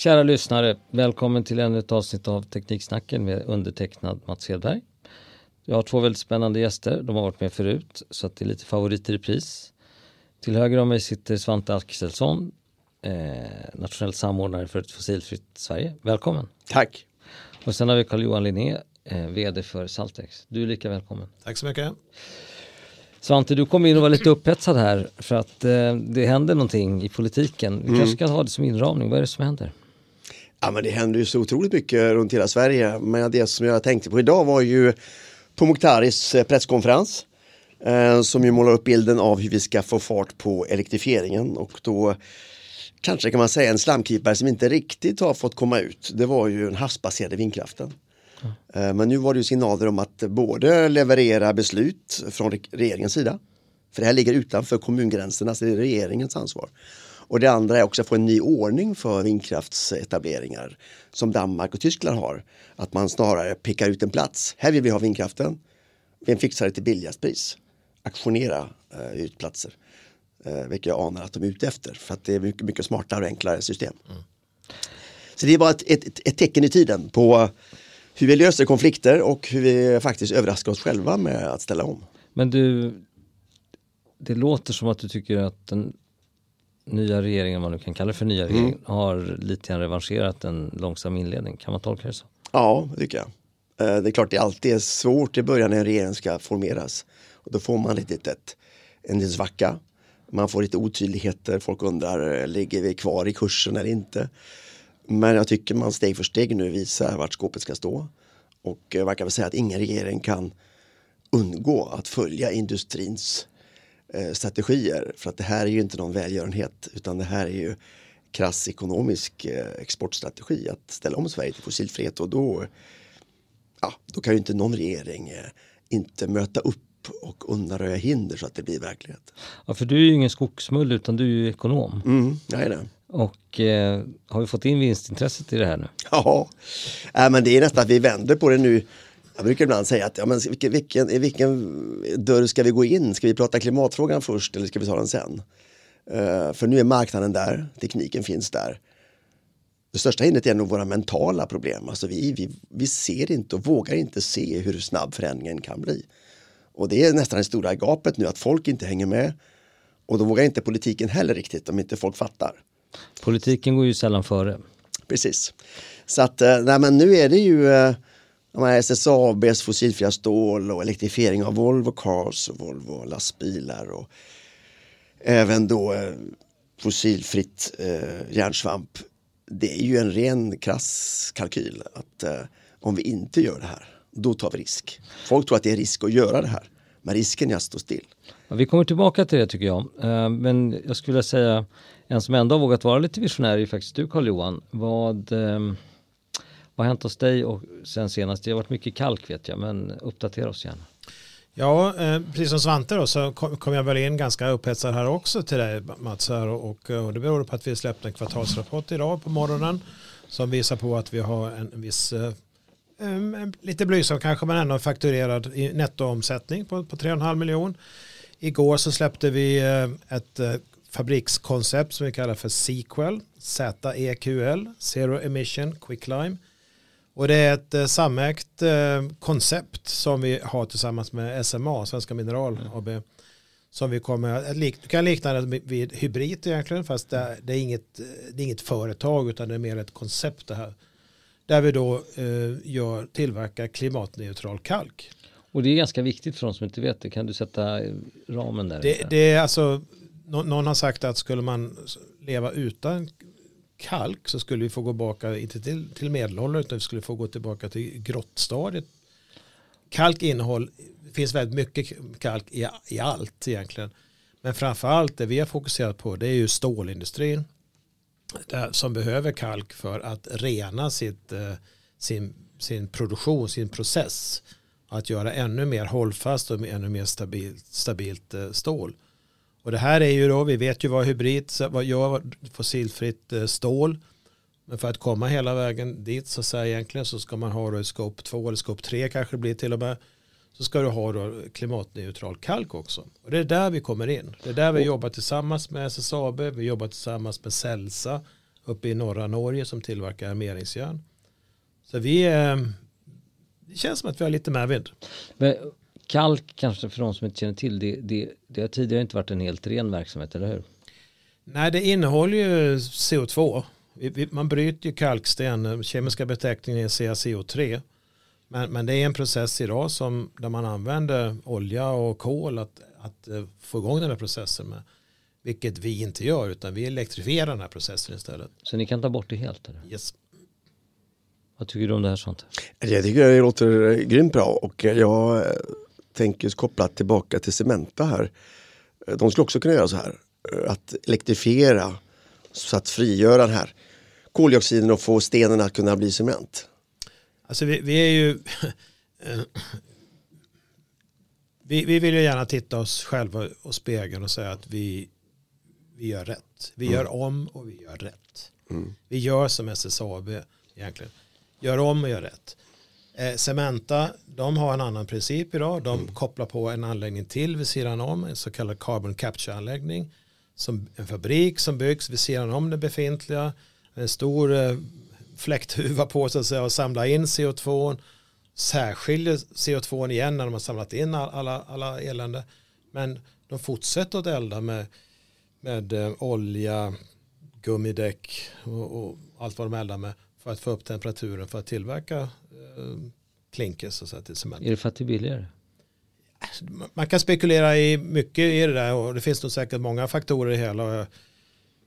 Kära lyssnare, välkommen till ännu ett avsnitt av Tekniksnacken med undertecknad Mats Hedberg. Jag har två väldigt spännande gäster, de har varit med förut så att det är lite favoriter i pris. Till höger om mig sitter Svante Axelsson, eh, nationell samordnare för ett fossilfritt Sverige. Välkommen! Tack! Och sen har vi Carl-Johan Linné, eh, VD för Saltex. Du är lika välkommen. Tack så mycket. Svante, du kom in och var lite upphetsad här för att eh, det händer någonting i politiken. Vi mm. kanske ska ha det som inramning. Vad är det som händer? Ja, men det händer ju så otroligt mycket runt hela Sverige. Men det som jag tänkte på idag var ju på Mukhtaris eh, presskonferens eh, som ju målar upp bilden av hur vi ska få fart på elektrifieringen och då kanske kan man säga en slamkrypare som inte riktigt har fått komma ut. Det var ju den havsbaserade vindkraften. Mm. Men nu var det ju signaler om att både leverera beslut från regeringens sida, för det här ligger utanför kommungränserna, så det är regeringens ansvar. Och det andra är också att få en ny ordning för vindkraftsetableringar som Danmark och Tyskland har. Att man snarare pekar ut en plats. Här vill vi ha vindkraften. Vem fixar det till billigast pris? Aktionera eh, ut platser. Eh, vilket jag anar att de är ute efter. För att det är mycket, mycket smartare och enklare system. Mm. Så det är bara ett, ett, ett, tecken i tiden på hur vi löser konflikter och hur vi faktiskt överraskar oss själva med att ställa om. Men du, det låter som att du tycker att den nya regeringen, vad man nu kan kalla det för nya mm. regeringen, har lite grann revanscherat en långsam inledning. Kan man tolka det så? Ja, det tycker jag. Eh, det är klart det alltid är svårt i början när en regering ska formeras. Och då får man lite ett, en liten svacka. Man får lite otydligheter, folk undrar, ligger vi kvar i kursen eller inte? Men jag tycker man steg för steg nu visar vart skåpet ska stå. Och man kan väl säga att ingen regering kan undgå att följa industrins eh, strategier. För att det här är ju inte någon välgörenhet utan det här är ju krass ekonomisk eh, exportstrategi att ställa om Sverige till fossilfrihet och då, ja, då kan ju inte någon regering eh, inte möta upp och undanröja hinder så att det blir verklighet. Ja, för du är ju ingen skogsmull utan du är ju ekonom. Mm, jag är det. Och eh, har vi fått in vinstintresset i det här nu? Ja, äh, men det är nästan att vi vänder på det nu. Jag brukar ibland säga att ja, men vilken, vilken, i vilken dörr ska vi gå in? Ska vi prata klimatfrågan först eller ska vi ta den sen? Uh, för nu är marknaden där, tekniken finns där. Det största hindret är nog våra mentala problem. Alltså vi, vi, vi ser inte och vågar inte se hur snabb förändringen kan bli. Och det är nästan det stora gapet nu att folk inte hänger med. Och då vågar inte politiken heller riktigt om inte folk fattar. Politiken går ju sällan före. Precis. Så att eh, nej, men nu är det ju eh, SSABs fossilfria stål och elektrifiering av Volvo Cars och Volvo lastbilar och även då eh, fossilfritt eh, järnsvamp. Det är ju en ren krass kalkyl att eh, om vi inte gör det här, då tar vi risk. Folk tror att det är risk att göra det här, men risken är att stå still. Ja, vi kommer tillbaka till det tycker jag, eh, men jag skulle vilja säga en som ändå har vågat vara lite visionär är faktiskt du Carl-Johan. Vad, eh, har hänt hos dig och sen senast? Det har varit mycket kalk vet jag, men uppdatera oss gärna. Ja, eh, precis som Svante då, så kom, kom jag väl in ganska upphetsad här också till dig Mats. Här, och, och eh, det beror på att vi släppte en kvartalsrapport idag på morgonen som visar på att vi har en viss eh, lite blygsam kanske men ändå fakturerad nettoomsättning på, på 3,5 miljon. Igår så släppte vi eh, ett eh, fabrikskoncept som vi kallar för Sequel, ZEQL, Zero Emission Quicklime. Och det är ett eh, samägt eh, koncept som vi har tillsammans med SMA, Svenska Mineral mm. AB. Som vi kommer, du kan likna det vid hybrid egentligen, fast det, det, är inget, det är inget företag utan det är mer ett koncept det här. Där vi då eh, gör, tillverkar klimatneutral kalk. Och det är ganska viktigt för de som inte vet det. Kan du sätta ramen där? Det, det är alltså någon har sagt att skulle man leva utan kalk så skulle vi få gå tillbaka, inte till, till medelåldern, utan vi skulle få gå tillbaka till grottstadiet. Kalk innehåll, det finns väldigt mycket kalk i, i allt egentligen. Men framförallt det vi har fokuserat på det är ju stålindustrin som behöver kalk för att rena sitt, eh, sin, sin produktion, sin process. Att göra ännu mer hållfast och ännu mer stabilt, stabilt eh, stål. Och det här är ju då, vi vet ju vad hybrid vad gör fossilfritt eh, stål. Men för att komma hela vägen dit så säger egentligen så ska man ha då scope 2 eller scope 3 kanske det blir till och med. Så ska du ha då klimatneutral kalk också. Och det är där vi kommer in. Det är där vi jobbar tillsammans med SSAB, vi jobbar tillsammans med Celsa uppe i norra Norge som tillverkar armeringsjärn. Så vi, eh, det känns som att vi har lite medvind. Men kalk kanske för de som inte känner till det, det, det har tidigare inte varit en helt ren verksamhet, eller hur? Nej, det innehåller ju CO2. Vi, vi, man bryter ju kalksten, den kemiska beteckningen är CaCO3. Men, men det är en process idag som, där man använder olja och kol att, att uh, få igång den här processen med. Vilket vi inte gör utan vi elektrifierar den här processen istället. Så ni kan ta bort det helt? Eller? Yes. Vad tycker du om det här sånt? Jag tycker det låter grymt bra och jag eh, tänker koppla tillbaka till Cementa här. De skulle också kunna göra så här. Eh, att elektrifiera så att frigöra den här koldioxiden och få stenen att kunna bli cement. Alltså vi, vi är ju vi, vi vill ju gärna titta oss själva och spegeln och säga att vi, vi gör rätt. Vi mm. gör om och vi gör rätt. Mm. Vi gör som SSAB egentligen. Gör om och gör rätt. Eh, Cementa, de har en annan princip idag. De mm. kopplar på en anläggning till vid sidan om, en så kallad carbon capture-anläggning. Som en fabrik som byggs vid sidan om det befintliga. En stor eh, fläkthuva på så att säga och samla in CO2. Särskiljer CO2 igen när de har samlat in alla, alla elände. Men de fortsätter att elda med, med eh, olja, gummidäck och, och allt vad de eldar med för att få upp temperaturen för att tillverka eh, klinker så att säga, till cement. Är det för att det är billigare? Man kan spekulera i mycket i det där och det finns nog säkert många faktorer i det hela. Jag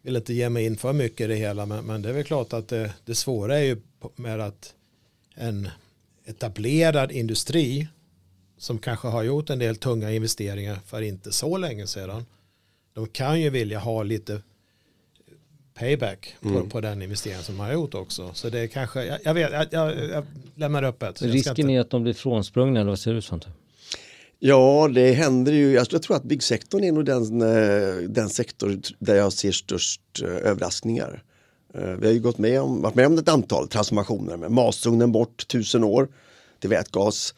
vill inte ge mig in för mycket i det hela men, men det är väl klart att det, det svåra är ju med att en etablerad industri som kanske har gjort en del tunga investeringar för inte så länge sedan. De kan ju vilja ha lite payback på, mm. på den investeringen som de har gjort också. Så det är kanske, jag, jag vet, jag, jag, jag lämnar öppet. Risken inte... är att de blir frånsprungna eller vad ser det ut som? Ja, det händer ju. Jag tror att byggsektorn är nog den, eh, den sektor där jag ser störst eh, överraskningar. Eh, vi har ju gått med om, varit med om ett antal transformationer med masugnen bort tusen år till vätgas,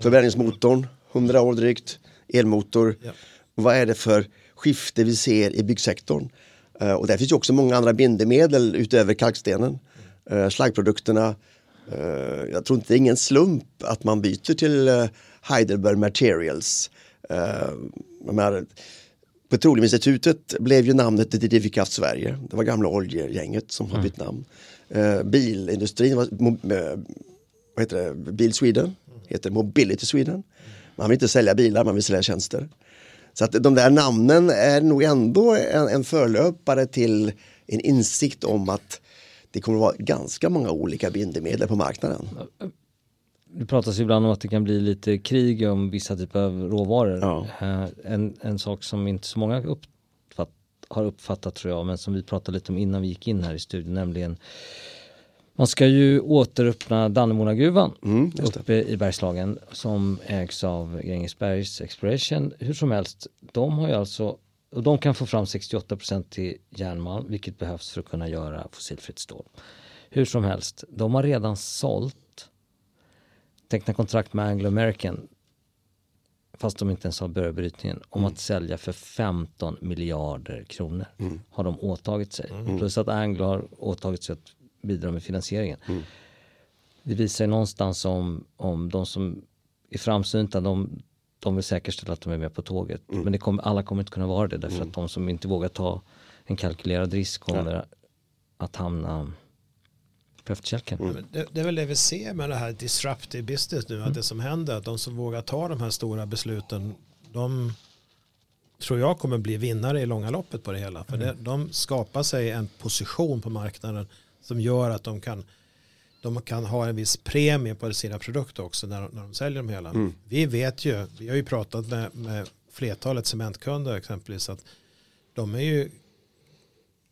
förbränningsmotorn hundra år drygt, elmotor. Ja. Vad är det för skifte vi ser i byggsektorn? Och där finns ju också många andra bindemedel utöver kalkstenen. Slaggprodukterna. Jag tror inte det är ingen slump att man byter till Heidelberg Materials. Uh, Petroleuminstitutet blev ju namnet till Drivkraft Sverige. Det var gamla oljegänget som har mm. bytt namn. Bilindustrin, var, vad heter det? Bil Sweden, heter Mobility Sweden. Man vill inte sälja bilar, man vill sälja tjänster. Så att de där namnen är nog ändå en, en förlöpare till en insikt om att det kommer att vara ganska många olika bindemedel på marknaden det pratas ibland om att det kan bli lite krig om vissa typer av råvaror. Ja. Eh, en, en sak som inte så många uppfatt, har uppfattat tror jag, men som vi pratade lite om innan vi gick in här i studion, nämligen man ska ju återöppna Dannemoragruvan mm, uppe i Bergslagen som ägs av Grängesbergs Exploration. Hur som helst, de har ju alltså och de kan få fram 68% till järnmalm, vilket behövs för att kunna göra fossilfritt stål. Hur som helst, de har redan sålt teckna kontrakt med Anglo American fast de inte ens har börjat brytningen, om mm. att sälja för 15 miljarder kronor. Mm. Har de åtagit sig. Mm. Plus att Anglo har åtagit sig att bidra med finansieringen. Mm. Det visar ju någonstans om, om de som är framsynta, de, de vill säkerställa att de är med på tåget. Mm. Men det kommer, alla kommer inte kunna vara det därför mm. att de som inte vågar ta en kalkylerad risk kommer ja. att hamna på efterkälken. Mm. Det, det, är väl det vi ser med det här disruptive business nu, mm. att det som händer, att de som vågar ta de här stora besluten, de tror jag kommer bli vinnare i långa loppet på det hela. För det, mm. de skapar sig en position på marknaden som gör att de kan, de kan ha en viss premie på sina produkter också när, när de säljer dem hela. Mm. Vi vet ju, vi har ju pratat med, med flertalet cementkunder exempelvis, att de är ju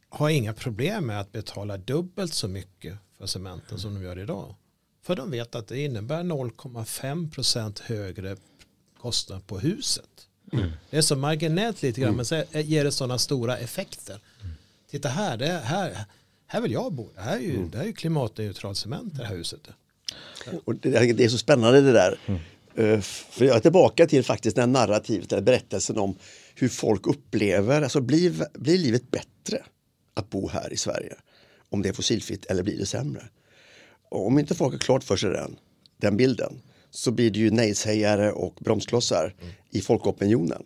har inga problem med att betala dubbelt så mycket för cementen som de gör idag. För de vet att det innebär 0,5 procent högre kostnad på huset. Mm. Det är så marginellt lite grann mm. men så ger det sådana stora effekter. Mm. Titta här, det här, här vill jag bo. Det här är ju, mm. det här är ju klimatneutral cement det här huset. Och det, det är så spännande det där. Mm. Uh, för jag är tillbaka till faktiskt den narrativet, den berättelsen om hur folk upplever, alltså blir, blir livet bättre? att bo här i Sverige. Om det är fossilfritt eller blir det sämre. Och om inte folk har klart för sig den, den bilden så blir det ju nejsägare och bromsklossar mm. i folkopinionen.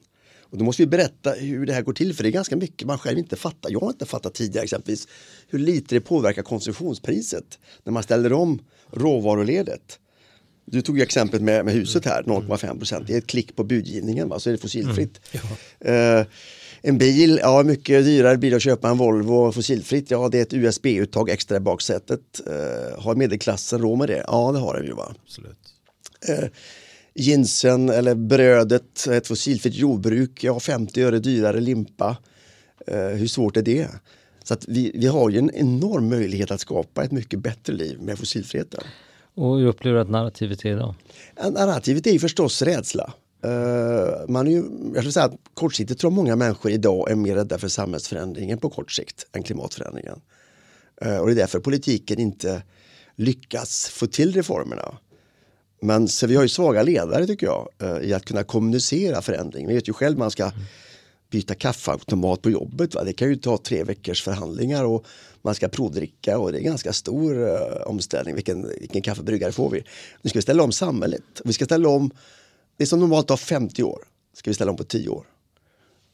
Och då måste vi berätta hur det här går till för det är ganska mycket man själv inte fattar. Jag har inte fattat tidigare exempelvis hur lite det påverkar konsumtionspriset när man ställer om råvaruledet. Du tog ju exemplet med, med huset här, 0,5 procent. Det är ett klick på budgivningen va? så är det fossilfritt. Mm. Uh, en bil, ja mycket dyrare bil att köpa en Volvo fossilfritt. Ja det är ett USB-uttag extra i baksätet. Uh, har medelklassen råd med det? Ja det har den ju va. Absolut. Uh, jeansen eller brödet, ett fossilfritt jordbruk, ja 50 öre dyrare limpa. Uh, hur svårt är det? Så att vi, vi har ju en enorm möjlighet att skapa ett mycket bättre liv med fossilfriheten. Och hur upplever du att narrativet är idag? Narrativet är ju förstås rädsla. Uh, man är ju, jag skulle säga att kortsiktigt tror många människor idag är mer rädda för samhällsförändringen på kort sikt än klimatförändringen. Uh, och det är därför politiken inte lyckas få till reformerna. Men så vi har ju svaga ledare tycker jag eh, i att kunna kommunicera förändring. Vi vet ju själv man ska byta kaffeautomat på jobbet. Va? Det kan ju ta tre veckors förhandlingar och man ska provdricka och det är en ganska stor uh, omställning. Vilken, vilken kaffebryggare får vi? Nu ska vi ställa om samhället. Vi ska ställa om, det som normalt tar 50 år, ska vi ställa om på 10 år.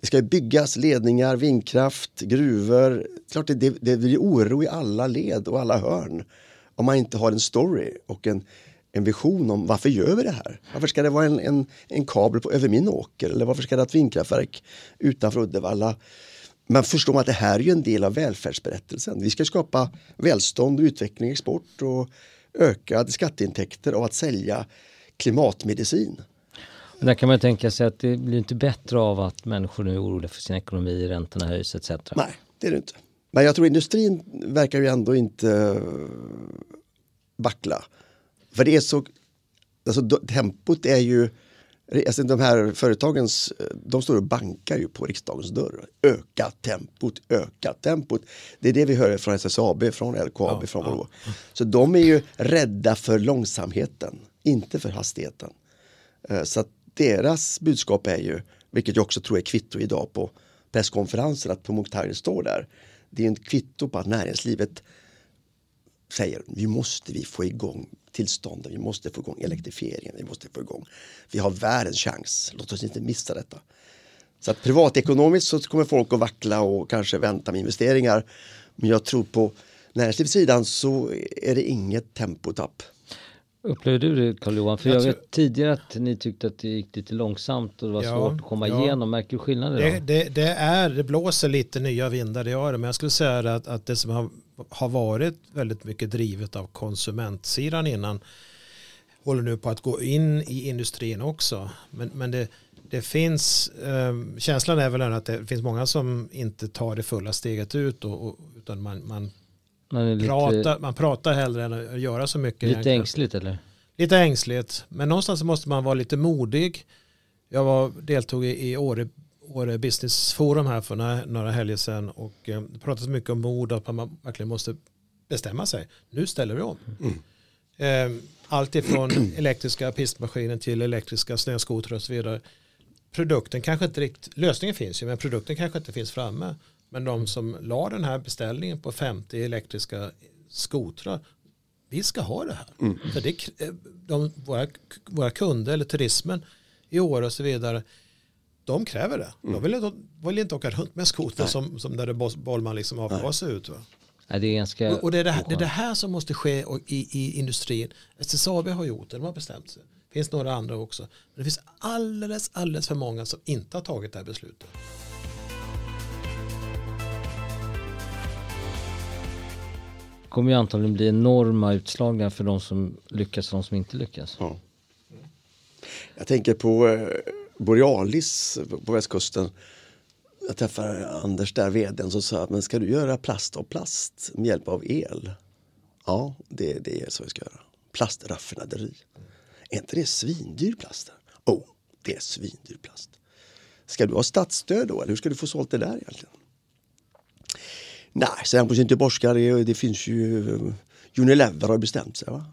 Det ska byggas ledningar, vindkraft, gruvor. Klart det, det, det blir oro i alla led och alla hörn om man inte har en story och en, en vision om varför gör vi det här? Varför ska det vara en, en, en kabel på, över min åker? Eller varför ska det vara ett vindkraftverk utanför Uddevalla? Men förstår man att det här är en del av välfärdsberättelsen. Vi ska skapa välstånd, utveckling, export och ökade skatteintäkter av att sälja klimatmedicin. Där kan man tänka sig att det blir inte bättre av att människor nu är oroliga för sin ekonomi, räntorna höjs etc. Nej, det är det inte. Men jag tror industrin verkar ju ändå inte vackla. För det är så, alltså tempot är ju, alltså de här företagens, de står och bankar ju på riksdagens dörr. Öka tempot, öka tempot. Det är det vi hör från SSAB, från LKAB, ja, från Volvo. Ja. Så de är ju rädda för långsamheten, inte för hastigheten. Eh, så att deras budskap är ju, vilket jag också tror är kvitto idag på presskonferensen, att Promokhtari står där. Det är en kvitto på att näringslivet säger vi måste vi få igång tillstånden, vi måste få igång elektrifieringen, vi måste få igång. Vi har världens chans, låt oss inte missa detta. Så att privatekonomiskt så kommer folk att vackla och kanske vänta med investeringar. Men jag tror på näringslivssidan så är det inget tempotapp. Upplever du det Carl-Johan? För jag, jag vet tidigare att ni tyckte att det gick lite långsamt och det var ja, svårt att komma ja. igenom. Märker du skillnader? Det, det, det, är, det blåser lite nya vindar, det gör det. Men jag skulle säga att, att det som har, har varit väldigt mycket drivet av konsumentsidan innan håller nu på att gå in i industrin också. Men, men det, det finns, eh, känslan är väl att det finns många som inte tar det fulla steget ut och, och utan man, man man, pratar, man pratar hellre än att göra så mycket. Lite egentligen. ängsligt eller? Lite ängsligt. Men någonstans måste man vara lite modig. Jag var, deltog i, i Åre, Åre Business Forum här för några, några helger sedan och eh, det pratades mycket om mod att man verkligen måste bestämma sig. Nu ställer vi om. Mm. Eh, allt ifrån elektriska pistmaskiner till elektriska snöskotrar och så vidare. Produkten kanske inte riktigt, lösningen finns ju men produkten kanske inte finns framme. Men de som la den här beställningen på 50 elektriska skotrar, vi ska ha det här. Mm. För det, de, våra, våra kunder eller turismen i år och så vidare, de kräver det. Mm. De, vill, de vill inte åka runt med skoter som, som där det bollar liksom avgaser ut. Va? Ja, det är ganska och det är det, här, det är det här som måste ske i, i industrin. SSAB har gjort det, de har bestämt sig. Det finns några andra också. Men det finns alldeles, alldeles för många som inte har tagit det här beslutet. Kommer ju antagligen bli enorma utslagningar för de som lyckas och de som inte lyckas. Ja. Jag tänker på eh, Borealis på västkusten. Jag träffade Anders där, vdn, som sa men ska du göra plast av plast med hjälp av el? Ja, det, det är så vi ska göra. Plastraffinaderi. Är inte det svindyr plast? Oh, det är svindyr plast. Ska du ha statsstöd då? Eller hur ska du få sålt det där egentligen? Nej, han på göteborgska, det, det finns ju... Eh, Unilever har bestämt sig. Va?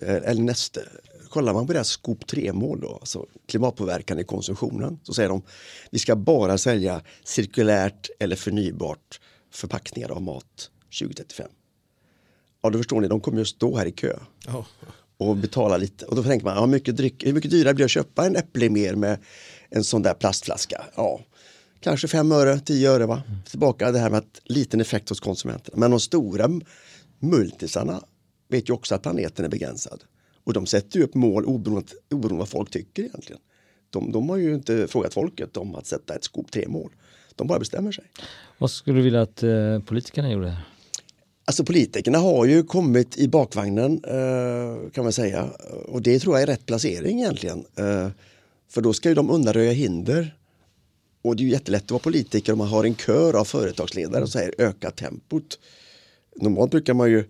Eh, eller nästa. Kollar man på deras skop 3-mål, då, alltså klimatpåverkan i konsumtionen, så säger de vi ska bara sälja cirkulärt eller förnybart förpackningar av mat 2035. Ja, då förstår ni, de kommer ju stå här i kö Ja. och betala lite. Och då tänker man, ja, mycket dryck, hur mycket dyrare blir det att köpa en äpple mer med en sån där plastflaska? Ja, kanske 5 öre, 10 öre. Va? Tillbaka det här med att liten effekt hos konsumenterna. Men de stora multisarna vet ju också att planeten är begränsad. Och de sätter ju upp mål oberoende, oberoende vad folk tycker egentligen. De, de har ju inte frågat folket om att sätta ett skop tre mål. De bara bestämmer sig. Vad skulle du vilja att eh, politikerna gjorde? Alltså politikerna har ju kommit i bakvagnen eh, kan man säga. Och det tror jag är rätt placering egentligen. Eh, för då ska ju de undanröja hinder. Och det är ju jättelätt att vara politiker om man har en kör av företagsledare och säger öka tempot. Normalt brukar man ju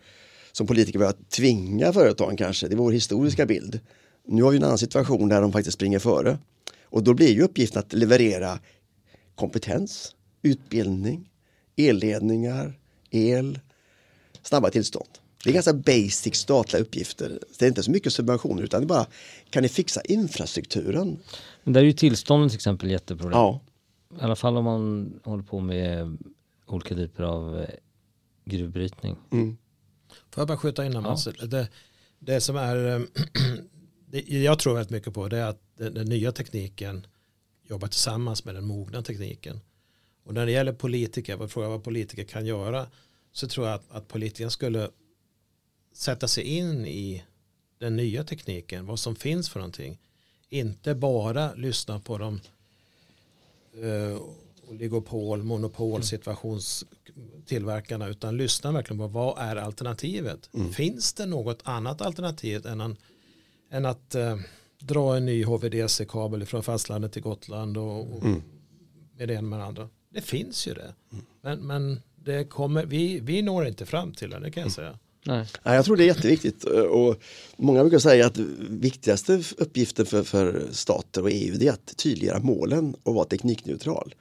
som politiker börja tvinga företagen kanske, det är vår historiska bild. Nu har vi en annan situation där de faktiskt springer före. Och då blir ju uppgiften att leverera kompetens, utbildning, elledningar, el, snabba tillstånd. Det är ganska basic statliga uppgifter. Det är inte så mycket subventioner utan det är bara, kan ni fixa infrastrukturen? Men där är ju tillstånden till exempel jätteproblem. Ja, I alla fall om man håller på med olika typer av eh, gruvbrytning. mm. Får jag bara skjuta in här Mats? Det, det som är, eh, det jag tror väldigt mycket på det är att den, den nya tekniken jobbar tillsammans med den mogna tekniken. Och när det gäller politiker, vad frågar vad politiker kan göra, så tror jag att, att politikerna skulle sätta sig in i den nya tekniken, vad som finns för någonting. Inte bara lyssna på de eh, oligopol, monopol, situationstillverkarna utan lyssna verkligen på vad är alternativet. Finns det något annat alternativ än, en, än att eh, dra en ny HVDC-kabel från fastlandet till Gotland och, och med det ena med det andra. Det finns ju det. Men, men det kommer, vi, vi når inte fram till det, det kan jag säga. Nej. Ja, jag tror det är jätteviktigt och många brukar säga att viktigaste uppgiften för, för stater och EU är att tydliggöra målen och vara teknikneutral.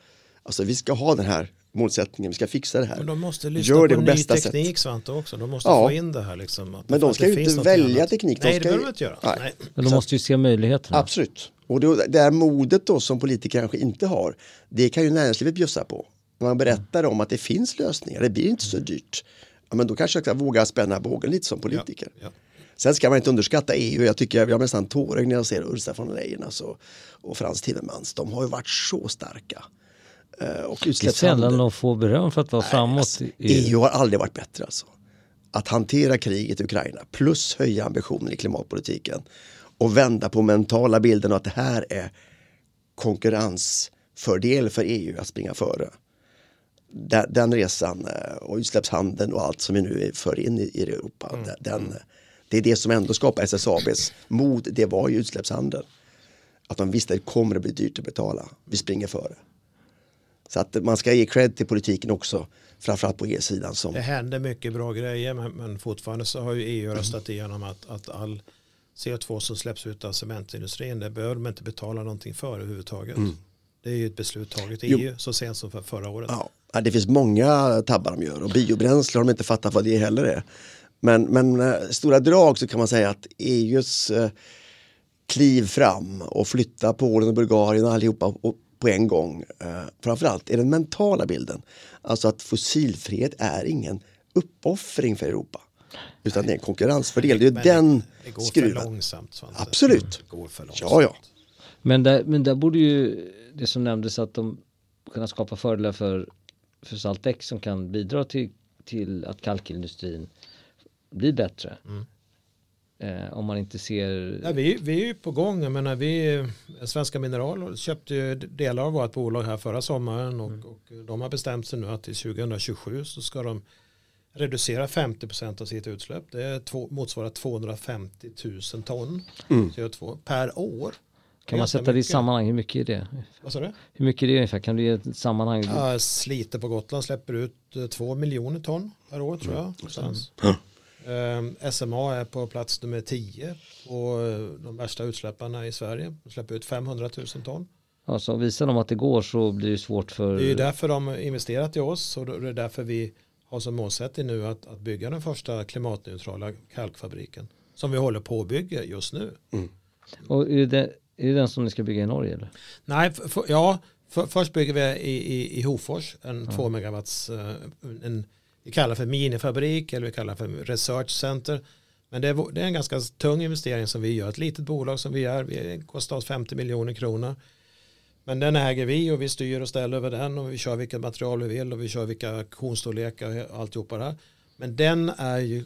Alltså vi ska ha den här målsättningen, vi ska fixa det Men här. de måste lyssna Gör det på på ny sätt. teknik Svante också. De måste Ja. få in det här liksom. Att Men de ska ju inte välja annat. teknik, de Nej, det ska ju- behöver de inte göra. Nej. Nej. Men de Så- måste ju se möjligheterna. Absolut. Och det, det här modet då som politiker kanske inte har, det kan ju näringslivet bjussa på. När man berättar om att det finns lösningar, det blir inte så dyrt. Ja, men då kanske jag ska våga spänna bågen lite som politiker. Ja. Sen ska man inte underskatta EU. Jag tycker jag blir nästan tårögd när jag ser Ursula von der Leyen alltså, och Frans Timmermans. De har ju varit så starka. Eh, Och Det är sällan de får beröm för att vara framåt. Alltså, EU har aldrig varit bättre alltså. Att hantera kriget i Ukraina plus höja ambitionen i klimatpolitiken och vända på mentala bilden att det här är konkurrensfördel för EU att springa före. Den, den resan eh, och utsläppshandeln och allt som vi nu för in i, i Europa. den- Den, det är det som ändå skapar SSABs mod. Det var ju utsläppshandeln. Att de visste att det kommer att bli dyrt att betala. Vi springer före. Så att man ska ge cred till politiken också. Framförallt på E-sidan som Det händer mycket bra grejer men, men fortfarande så har ju EU Mm. röstat igenom att, att all CO2 som släpps ut av cementindustrin det behöver de inte betala någonting för överhuvudtaget. Det är ju ett beslut taget i Mm. EU så sent som för förra året. Ja, ja, det finns många tabbar de gör och biobränsle har de inte fattat vad det heller är. Men, men eh, stora drag så kan man säga att EUs eh, kliv fram och flytta Polen och Bulgarien och allihopa på en gång. Eh, framförallt är den mentala bilden. Alltså att fossilfrihet är ingen uppoffring för Europa. Utan det är en konkurrensfördel. Det är Men den det går skruven. för långsamt. Svante. Absolut. Det går för långsamt. Ja, ja. Men, där, men där borde ju det som nämndes att de kunna skapa fördelar för, för Saltex som kan bidra till, till att kalkindustrin blir bättre. Eh, om man inte ser... Ja, vi, vi är ju på gång. Jag menar, vi, Svenska Mineral köpte ju delar av vårt bolag här förra sommaren och, Mm. och de har bestämt sig nu att till 2027 så ska de reducera 50% av sitt utsläpp. Det är två, motsvarar 250 000 ton Mm. CO2 per år. Kan man sätta det i sammanhang? Hur mycket är det? Vad sa du? Hur mycket är det ungefär? Kan du ge ett sammanhang? Ja, Slite på Gotland släpper ut eh, två miljoner ton per år tror Mm. jag. Någonstans. Ja. Ehm, SMA är på plats nummer 10 på eh, de värsta utsläpparna i Sverige. De släpper ut 500 000 ton. Alltså, visar de att det går så blir det svårt för... Det är därför de investerat i oss och det är därför vi har som målsättning nu att, att bygga den första klimatneutrala kalkfabriken. Som vi håller på att bygga just nu. Och är, det, är det den som ni ska bygga i Norge eller? Nej, f- f- ja, För, först bygger vi i, i, i Hofors en 2 megawatts, eh, en, vi kallar för minifabrik eller vi kallar för research center. Men det är, det är en ganska tung investering som vi gör. Ett litet bolag som vi är, vi kostar oss 50 miljoner kronor. Men den äger vi och vi styr och ställer över den och vi kör vilket material vi vill och vi kör vilka auktionsstorlekar och alltihopa det här. Men den är ju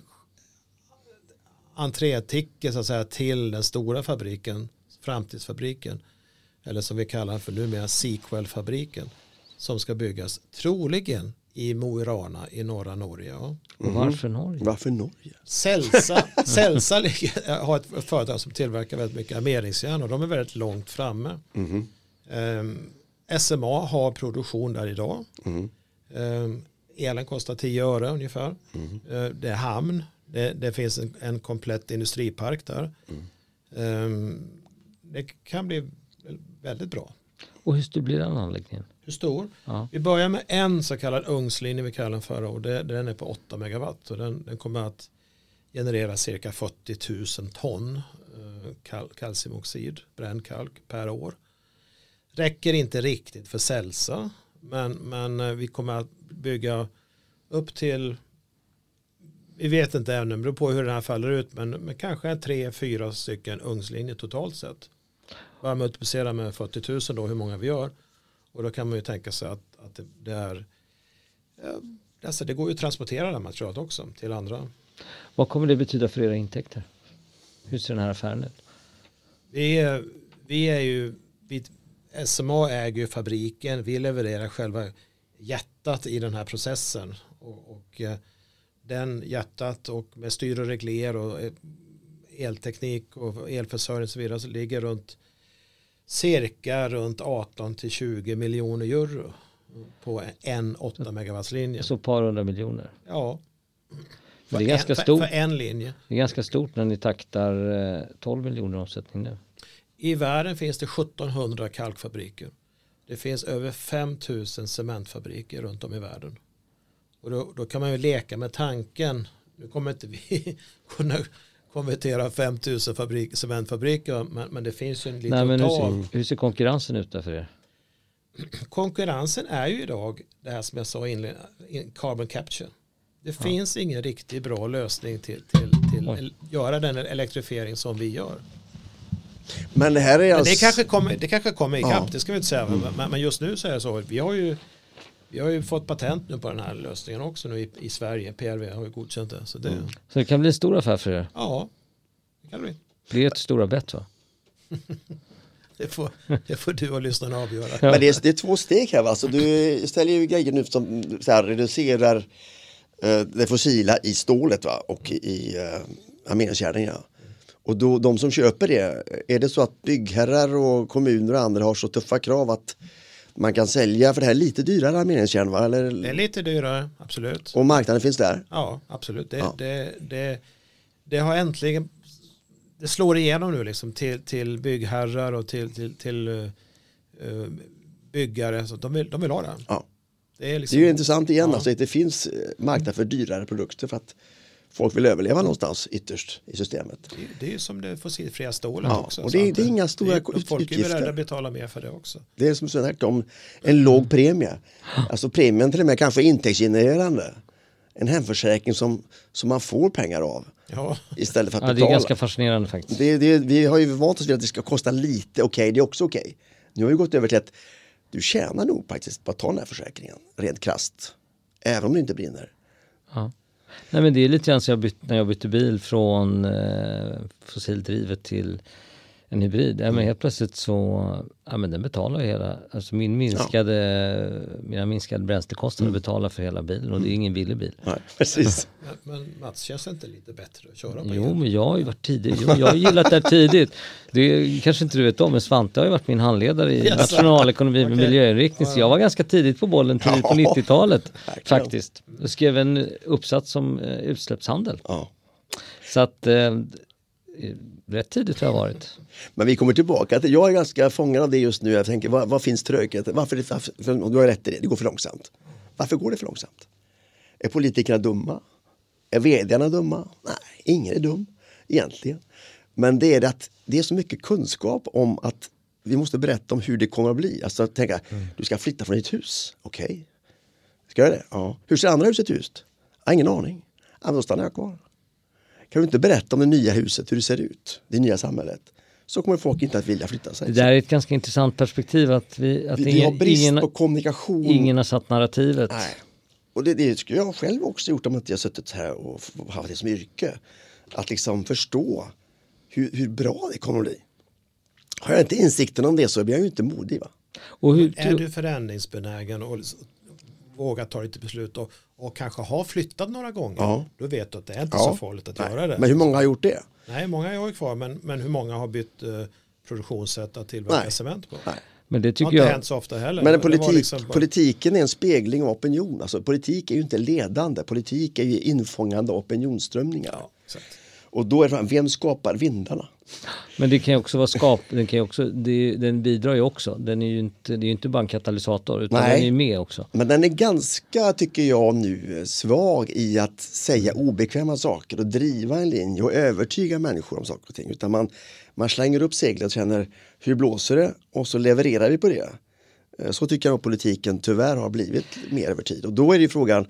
entréticket så att säga till den stora fabriken, framtidsfabriken. Eller som vi kallar för numera Sequel-fabriken. Som ska byggas troligen i Mo i Rana i norra Norge. Ja. Och varför Norge? Varför Norge? Celsa, Celsa ligger- har ett företag som tillverkar väldigt mycket armeringsjärn och de är väldigt långt framme. Mhm. Ehm, SMA har produktion där idag. Mhm. Ehm, elen kostar 10 öre ungefär. Ehm, det är hamn. Det, det finns en, en komplett industripark där. Mm. Det kan bli väldigt bra. Och hur stor blir den anläggningen? Hur stor? Ja. Vi börjar med en så kallad ugnslinje vi kallar den för och det, den är på 8 megawatt och den, den kommer att generera cirka 40 000 ton eh, kal kalciumoxid, bränd kalk per år. Räcker inte riktigt för Celsa men, men eh, vi kommer att bygga upp till vi vet inte ännu, det beror på hur den här faller ut men, men kanske tre, fyra stycken ugnslinjer totalt sett. Bara multiplicera med 40 000 då hur många vi gör. Och då kan man ju tänka sig att, att det, är alltså det går ju att transportera det här materialet också till andra. Vad kommer det betyda för era intäkter? Hur ser den här affären ut? Vi är, vi är ju, vi, SMA äger ju fabriken, vi levererar själva hjärtat i den här processen. Och, och eh, den hjärtat och med styr och regler och eh, elteknik och elförsörjning och så vidare så ligger runt cirka runt 18 till 20 miljoner euro på en 8 megawatts linje. Så ett par hundra miljoner. Ja. Men det är ganska en, för, stort. för en linje. Det är ganska stort när ni taktar eh, 12 miljoner omsättning nu. I världen finns det 1700 kalkfabriker. Det finns över 5000 cementfabriker runt om i världen. Och då, då kan man ju leka med tanken. Nu kommer inte vi kunna konvertera 5000 fabrik, cementfabriker. Men, men det finns ju en liten Nej, men hur, hur ser konkurrensen ut där för er? Konkurrensen är ju idag det här som jag sa inledningsvis. Carbon capture. Det finns ingen riktigt bra lösning till, till, till Oj. göra den elektrifiering som vi gör. Men det här är Men alltså... det kanske kommer, det kanske kommer ikapp, Ja. det ska vi inte säga. Men, men just nu så är det så. Vi har ju, vi har ju fått patent nu på den här lösningen också nu i, i Sverige. PRV har ju godkänt det. Så det, Så det kan bli en stor affär för er. ja, det kan det bli. Det är ett stora bett va? Det får, det får du och lyssnarna avgöra. Men det är, det är två steg här va? Så du ställer ju grejer nu som så här, reducerar eh, det fossila i stålet va? och i eh, armeringsjärnen. Ja. Och då, de som köper det, är det så att byggherrar och kommuner och andra har så tuffa krav att man kan sälja, för det här är lite dyrare armeringsjärn va? Det är Eller, lite dyrare, absolut. och marknaden finns där? Ja, absolut. Det, Ja. Det, det, det har äntligen det slår igenom nu liksom till, till byggherrar och till, till, till uh, byggare. Så de, vill, de vill ha det. Ja. Det är, Det liksom, är ju intressant igen, Ja. alltså, att det finns eh, marknad för dyrare produkter för att folk vill överleva någonstans ytterst i systemet. det, det är ju som det fossilfria stålet Ja, också. och det det är inga stora det är- Folk är utgifter. beredda att betala mer för det också. Det är som sagt om en låg premie. Alltså premien till och med kanske är intäktsgenererande. En hemförsäkring som, som man får pengar av Ja, istället för att Ja, det är betala. ganska fascinerande faktiskt. det, det, vi har ju vant oss vid att det ska kosta lite, okej det är också okej. Nu har vi gått över till att du tjänar nog faktiskt på att ta den här försäkringen, rent krasst. Även om det inte brinner. Ja. Nej men det är lite grann så jag bytte, när jag bytte bil från eh, fossildrivet till en hybrid. Ja, men helt plötsligt så, ja men den betalar ju hela, alltså min minskade, mina minskade bränslekostnader betalar för hela bilen och det är ingen billig bil. Nej, precis. men, men Mats, känns det inte lite bättre att köra på Jo men jag har ju varit tidig, jo, jag har gillat det här tidigt. Det kanske inte du vet om men Svante har ju varit min handledare i Jaså? nationalekonomi med Okej. miljöinriktning så jag var ganska tidigt på bollen tidigt på Ja. 90-talet Verkligen. faktiskt. Jag skrev en uppsats om eh, utsläppshandel. Ja. Så att eh, rätt tidigt har jag varit. Men vi kommer tillbaka till, jag är ganska fångad av det just nu. Jag tänker, vad, vad finns trögheten? Varför, varför, du har rätt i det, det går för långsamt. Varför går det för långsamt? Är politikerna dumma? Är vdarna dumma? Nej, ingen är dum egentligen. Men det är det att det är så mycket kunskap om att vi måste berätta om hur det kommer att bli. Alltså tänka, du ska flytta från ditt hus. Okej. Ska jag det? Ja. Hur ser andra huset ut? Jag har ingen aning. Ja, då stannar jag kvar. Kan du inte berätta om det nya huset, hur det ser ut, det nya samhället? Så kommer folk inte att vilja flytta sig. Det där är ett ganska intressant perspektiv att vi, att vi, vi ingen, har brist ingen, på kommunikation. ingen har satt narrativet. Nej. Och det, det skulle jag själv också gjort om inte jag suttit här och haft det som yrke. Att liksom förstå hur, hur bra det kommer att bli. Har jag inte insikten om det så blir jag ju inte modig. Va? Och hur, Är du förändringsbenägen och vågar ta lite beslut och, och kanske har flyttat några gånger, Ja. då vet du att det är inte Ja. så farligt att göra det. Men hur många har gjort det? Nej, många är ju kvar, men, men hur många har bytt eh, produktionssätt att tillverka Nej. cement på? Nej. men det Det har tycker inte jag, hänt så ofta heller. Men Det var politik, liksom bara- politiken är en spegling av opinion. Alltså, politik är ju inte ledande. Politik är ju infångande av opinionsströmningar. Ja, exakt. Och då är frågan, vem skapar vindarna? Men det kan ju också vara skap, den, kan också, det, den bidrar ju också. Den är ju inte, det är ju inte bara en katalysator utan Nej. den är ju med också. Men den är ganska, tycker jag nu, svag i att säga obekväma saker och driva en linje och övertyga människor om saker och ting. Utan man, man slänger upp seglet och känner hur blåser det och så levererar vi på det. Eh, Så tycker jag att politiken tyvärr har blivit mer över tid. Och då är det ju frågan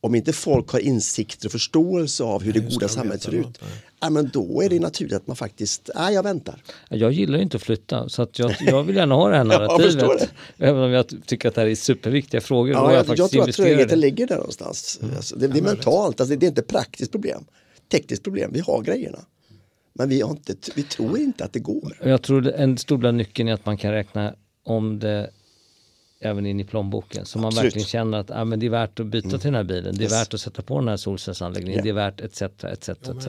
om inte folk har insikter och förståelse av hur det hur goda samhället ser ut. då? Nej. Ja, men då är det naturligt att man faktiskt, nej jag väntar. Jag gillar ju inte att flytta så att jag, jag vill gärna ha det här narrativet. även om jag tycker att det här är superviktiga frågor. Ja, jag, jag, jag, tror att trögheten det. ligger där någonstans. Alltså, det, det är mentalt, alltså, det är inte praktiskt problem. Tekniskt problem, vi har grejerna. Men vi, har inte, vi tror inte att det går. Jag tror det- en stor nyckeln är att man kan räkna om det även in i plånboken. Så man Absolut. verkligen känner att ah, men det är värt att byta till den här bilen. Det är Yes. värt att sätta på den här solcellsanläggningen. Ja. Det är värt etc. etc, Ja, etc.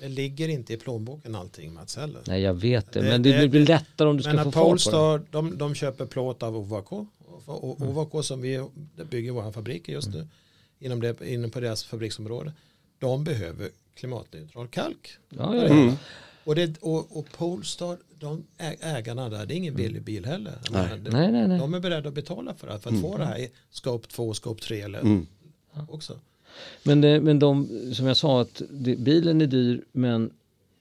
det ligger inte i plånboken allting Mats heller. Nej jag vet det. Det- Men det, det- blir lättare om du ska få fart på det. Polestar, de, de köper plåt av OVK. Och Mm. OVK som vi bygger våra fabriker just nu. Inom, det, inom på deras fabriksområde. De behöver klimatneutral kalk. Ja, ja, ja. Och, det, och, och Polestar, de ägarna där, det är ingen billig bil heller. Nej. det- Nej, nej, nej. De är beredda att betala för det. För att få det här i scope 2, scope 3 eller Mm. också. Men, det, men de, som jag sa, att det, bilen är dyr men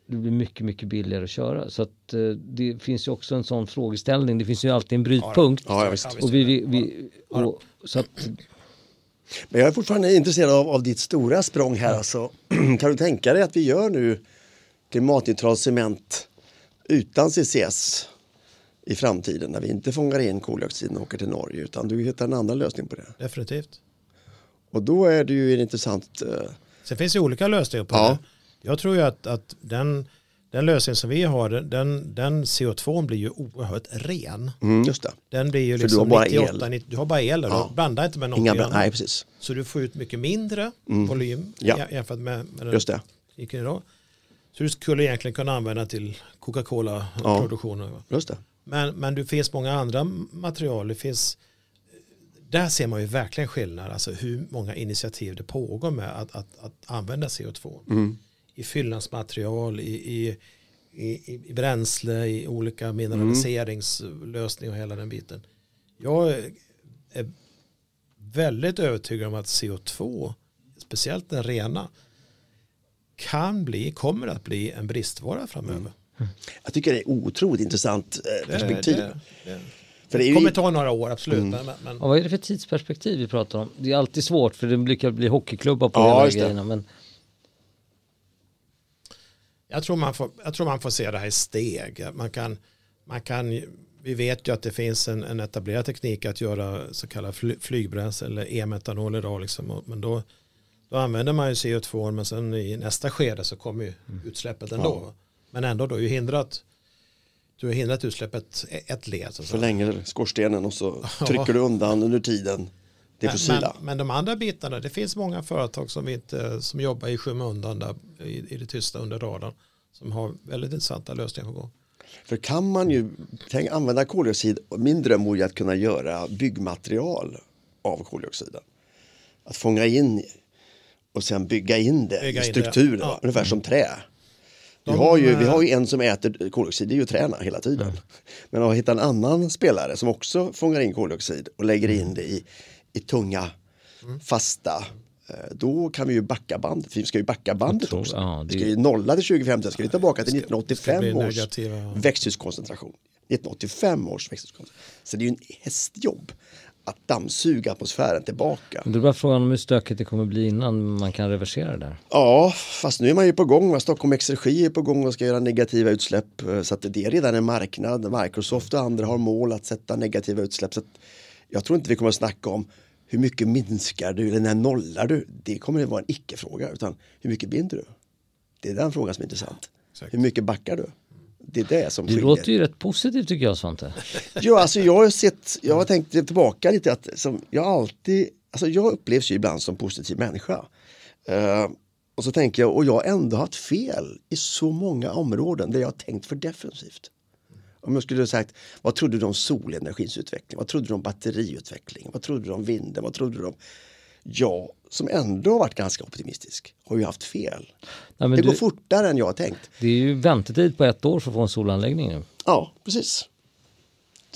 det blir mycket, mycket billigare att köra. Så att eh, det finns ju också en sån frågeställning. Det finns ju alltid en brytpunkt. Ja. Ja, visst. och vi, vi, vi, och, så att, Men jag är fortfarande intresserad av, av ditt stora språng här. Alltså, kan du tänka dig att vi gör nu klimatneutral cement utan CCS i framtiden när vi inte fångar in koldioxiden och åker till Norge utan du hittar en annan lösning på det. Definitivt. Och då är det ju en intressant eh, Sen finns det olika lösningar på Ja. det. Jag tror ju att, att den, den lösning som vi har, den, den CO2 blir ju oerhört ren. mm, just det. Den blir ju För du har liksom bara 98, el. 90, du har bara el där, Ja. du blandar inte med något Inga, annat. nej, precis. Så du får ut mycket mindre volym Mm. Ja. jä- jämfört med, med den Just det. idag. Så du skulle egentligen kunna använda till Coca-Cola-produktionen. Just det. Men, men det finns många andra material. Det finns, där ser man ju verkligen skillnad. Alltså hur många initiativ det pågår med att, att, att använda CO2. Mm. I fyllnadsmaterial, i, i, i, i bränsle, i olika mineraliseringslösningar och hela den biten. Jag är väldigt övertygad om att CO2, speciellt den rena, kan bli, kommer att bli en bristvara framöver. Jag tycker det är otroligt intressant eh, Det- perspektiv. Det, det, För det är det kommer ju, ta några år, absolut. Men, men, ja, vad är det för tidsperspektiv vi pratar om? Det är alltid svårt för det brukar bli hockeyklubbar på Ja, hela det. grejerna. Men jag, tror man får, jag tror man får se det här i steg. Man kan, man kan, vi vet ju att det finns en, en etablerad teknik att göra så kallad fly, flygbränsle eller e-metanol idag. Liksom. Och- Men då, då använder man ju CO2 men sen i nästa skede så kommer ju utsläppet ändå. Men ändå då är ju hindrat du har hindrat utsläppet ett led. Så förlänger skorstenen och så trycker du undan under tiden det Men, fossila. men de andra bitarna, det finns många företag som, inte, som jobbar i skymundan där, i, i det tysta under radarn som har väldigt intressanta lösningar på gång. För kan man ju tänk, använda koldioxid, min dröm vore ju att kunna göra byggmaterial av koldioxiden. Att fånga in och sen bygga in det Bygga i strukturen, ja. ungefär som trä. Vi har, ju, vi eh, har ju en som äter koldioxid, det är ju träna hela tiden. Men att hitta en annan spelare som också fångar in koldioxid och lägger in det i, i tunga, Mm. fasta, eh, då kan vi ju backa bandet. Vi ska ju backa bandet tror- också. ja, det- vi ska ju nolla till 2050, ska vi tillbaka till Det ska 1985 bli års negativa- växthuskoncentration. 1985 års växthuskonferens. Så det är ju en hästjobb att dammsuga atmosfären tillbaka. Det är bara frågan om hur stökigt det kommer bli innan man kan reversera det där. Ja, fast nu är man ju på gång. Stockholm Exergi är på gång och ska göra negativa utsläpp. Så att det är redan en marknad. Microsoft och andra har mål att sätta negativa utsläpp. Så jag tror inte vi kommer att snacka om hur mycket minskar du eller när nollar du? Det kommer att vara en icke-fråga. Utan hur mycket binder du? Det är den frågan som är intressant. Exakt. Hur mycket backar du? Det är det som skiljer. Det låter ju rätt positivt tycker jag Svante. ja, alltså jag har sett, jag har tänkt tillbaka lite att som jag alltid, alltså jag upplevs ju ibland som positiv människa. Uh, och så tänker jag, och jag har ändå haft fel i så många områden där jag har tänkt för defensivt. Om jag skulle ha sagt, vad trodde du om solenergins utveckling? Vad trodde du om batteriutveckling? Vad trodde du om vinden? Vad trodde du om jag som ändå varit ganska optimistisk har ju haft fel. Nej, det du, går fortare än jag har tänkt. Det är ju väntetid på ett år för att få en solanläggning nu. Ja, precis.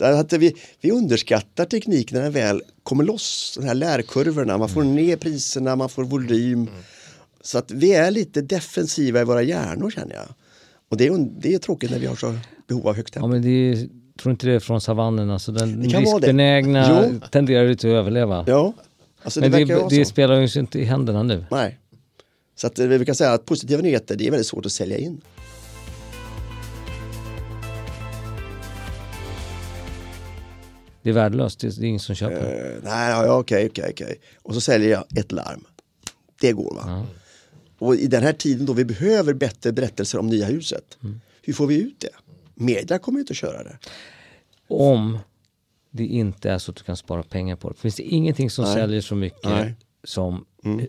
Att vi, vi underskattar teknik när den väl kommer loss, de här lärkurvorna, man får mm. ner priserna, man får volym. Mm. Så att vi är lite defensiva i våra hjärnor känner jag. Och det är, det är tråkigt när vi har så behov av högt tempo. Ja, men det är, tror inte det är från savannen, alltså den riskbenägna tenderar ju till att överleva. Ja, Alltså det Men det, det spelar ju inte i händerna nu. Nej. Så att eh, vi kan säga att positiva nyheter, det är väldigt svårt att sälja in. Det är värdelöst, det är ingen som köper. Uh, nej, okej, okej, okej. Och så säljer jag ett larm. Det går va? Mm. Och i den här tiden då vi behöver bättre berättelser om nya huset. Mm. Hur får vi ut det? Media kommer inte att köra det. Om det inte är så att du kan spara pengar på det. Finns det ingenting som Nej. säljer så mycket Nej. som mm.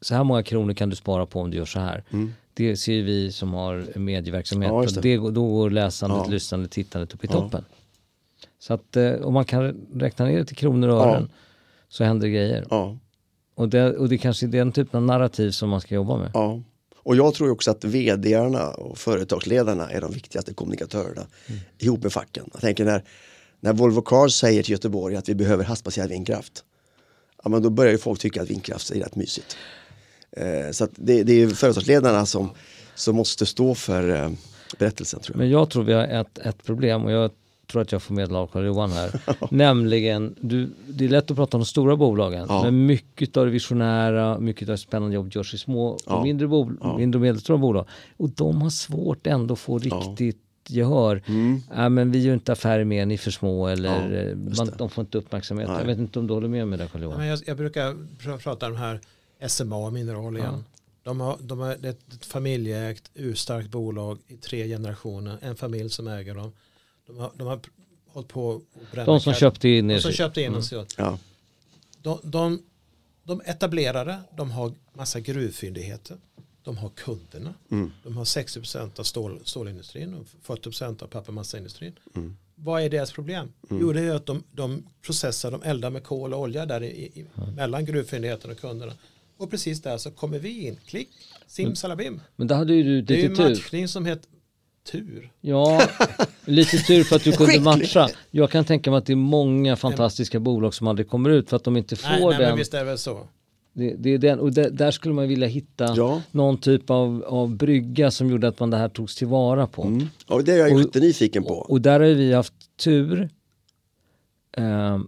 så här många kronor kan du spara på om du gör så här. Mm. Det ser vi som har medieverksamhet. Ja, det. det. då går läsandet, ja. lyssnandet, tittandet upp i toppen. Ja. Så att eh, om man kan räkna ner det till kronor och ören ja. så händer grejer. Och, det, och det kanske är den typen av narrativ som man ska jobba med. Ja. Och jag tror också att vdarna och företagsledarna är de viktigaste kommunikatörerna mm. ihop med facken. Jag tänker när när Volvo Cars säger till Göteborg att vi behöver havsbaserad vindkraft. Ja, men då börjar ju folk tycka att vindkraft är rätt mysigt. Eh, så det, det, är företagsledarna som, som måste stå för eh, berättelsen. Tror jag. Men jag tror vi har ett, ett problem och jag tror att jag får av Carl-Johan här. Nämligen, du, det är lätt att prata om de stora bolagen ja. men mycket av det visionära, mycket av det spännande jobb görs i små och mindre, bo, ja. mindre och medelstora bolag. Och de har svårt ändå att få riktigt gehör. Mm. Ja, men vi gör inte affärer med, ni är för små eller ja, eh, man, de får inte uppmärksamhet. Nej. Jag vet inte om du håller med mig där Carl Johan? Jag, jag brukar prata om de här SMA Mineral igen. Ja. De har, de har ett familjeägt, urstarkt bolag i tre generationer. En familj som äger dem. De har, de har hållit på att De som köpte in De som köpte in mm. ja. de, de, de etablerade, de har massa gruvfyndigheter de har kunderna. Mm. De har 60% av stål, stålindustrin och 40% av pappermassaindustrin. Mm. Vad är deras problem? Mm. Jo, det är att de, de processar, de eldar med kol och olja där i, i, mellan gruvfyndigheten och kunderna. Och precis där så kommer vi in, klick, simsalabim. Men då hade ju du lite tur. Det är ju matchning som heter tur. Ja, lite tur för att du kunde matcha. Jag kan tänka mig att det är många fantastiska bolag som aldrig kommer ut för att de inte får nej, nej, den. Men visst är det väl så. Det, det är den, och det, där skulle man vilja hitta ja. någon typ av, av brygga som gjorde att man det här togs tillvara på. Mm. Ja, det är jag jättenyfiken på. Och, och, där har vi haft tur eh,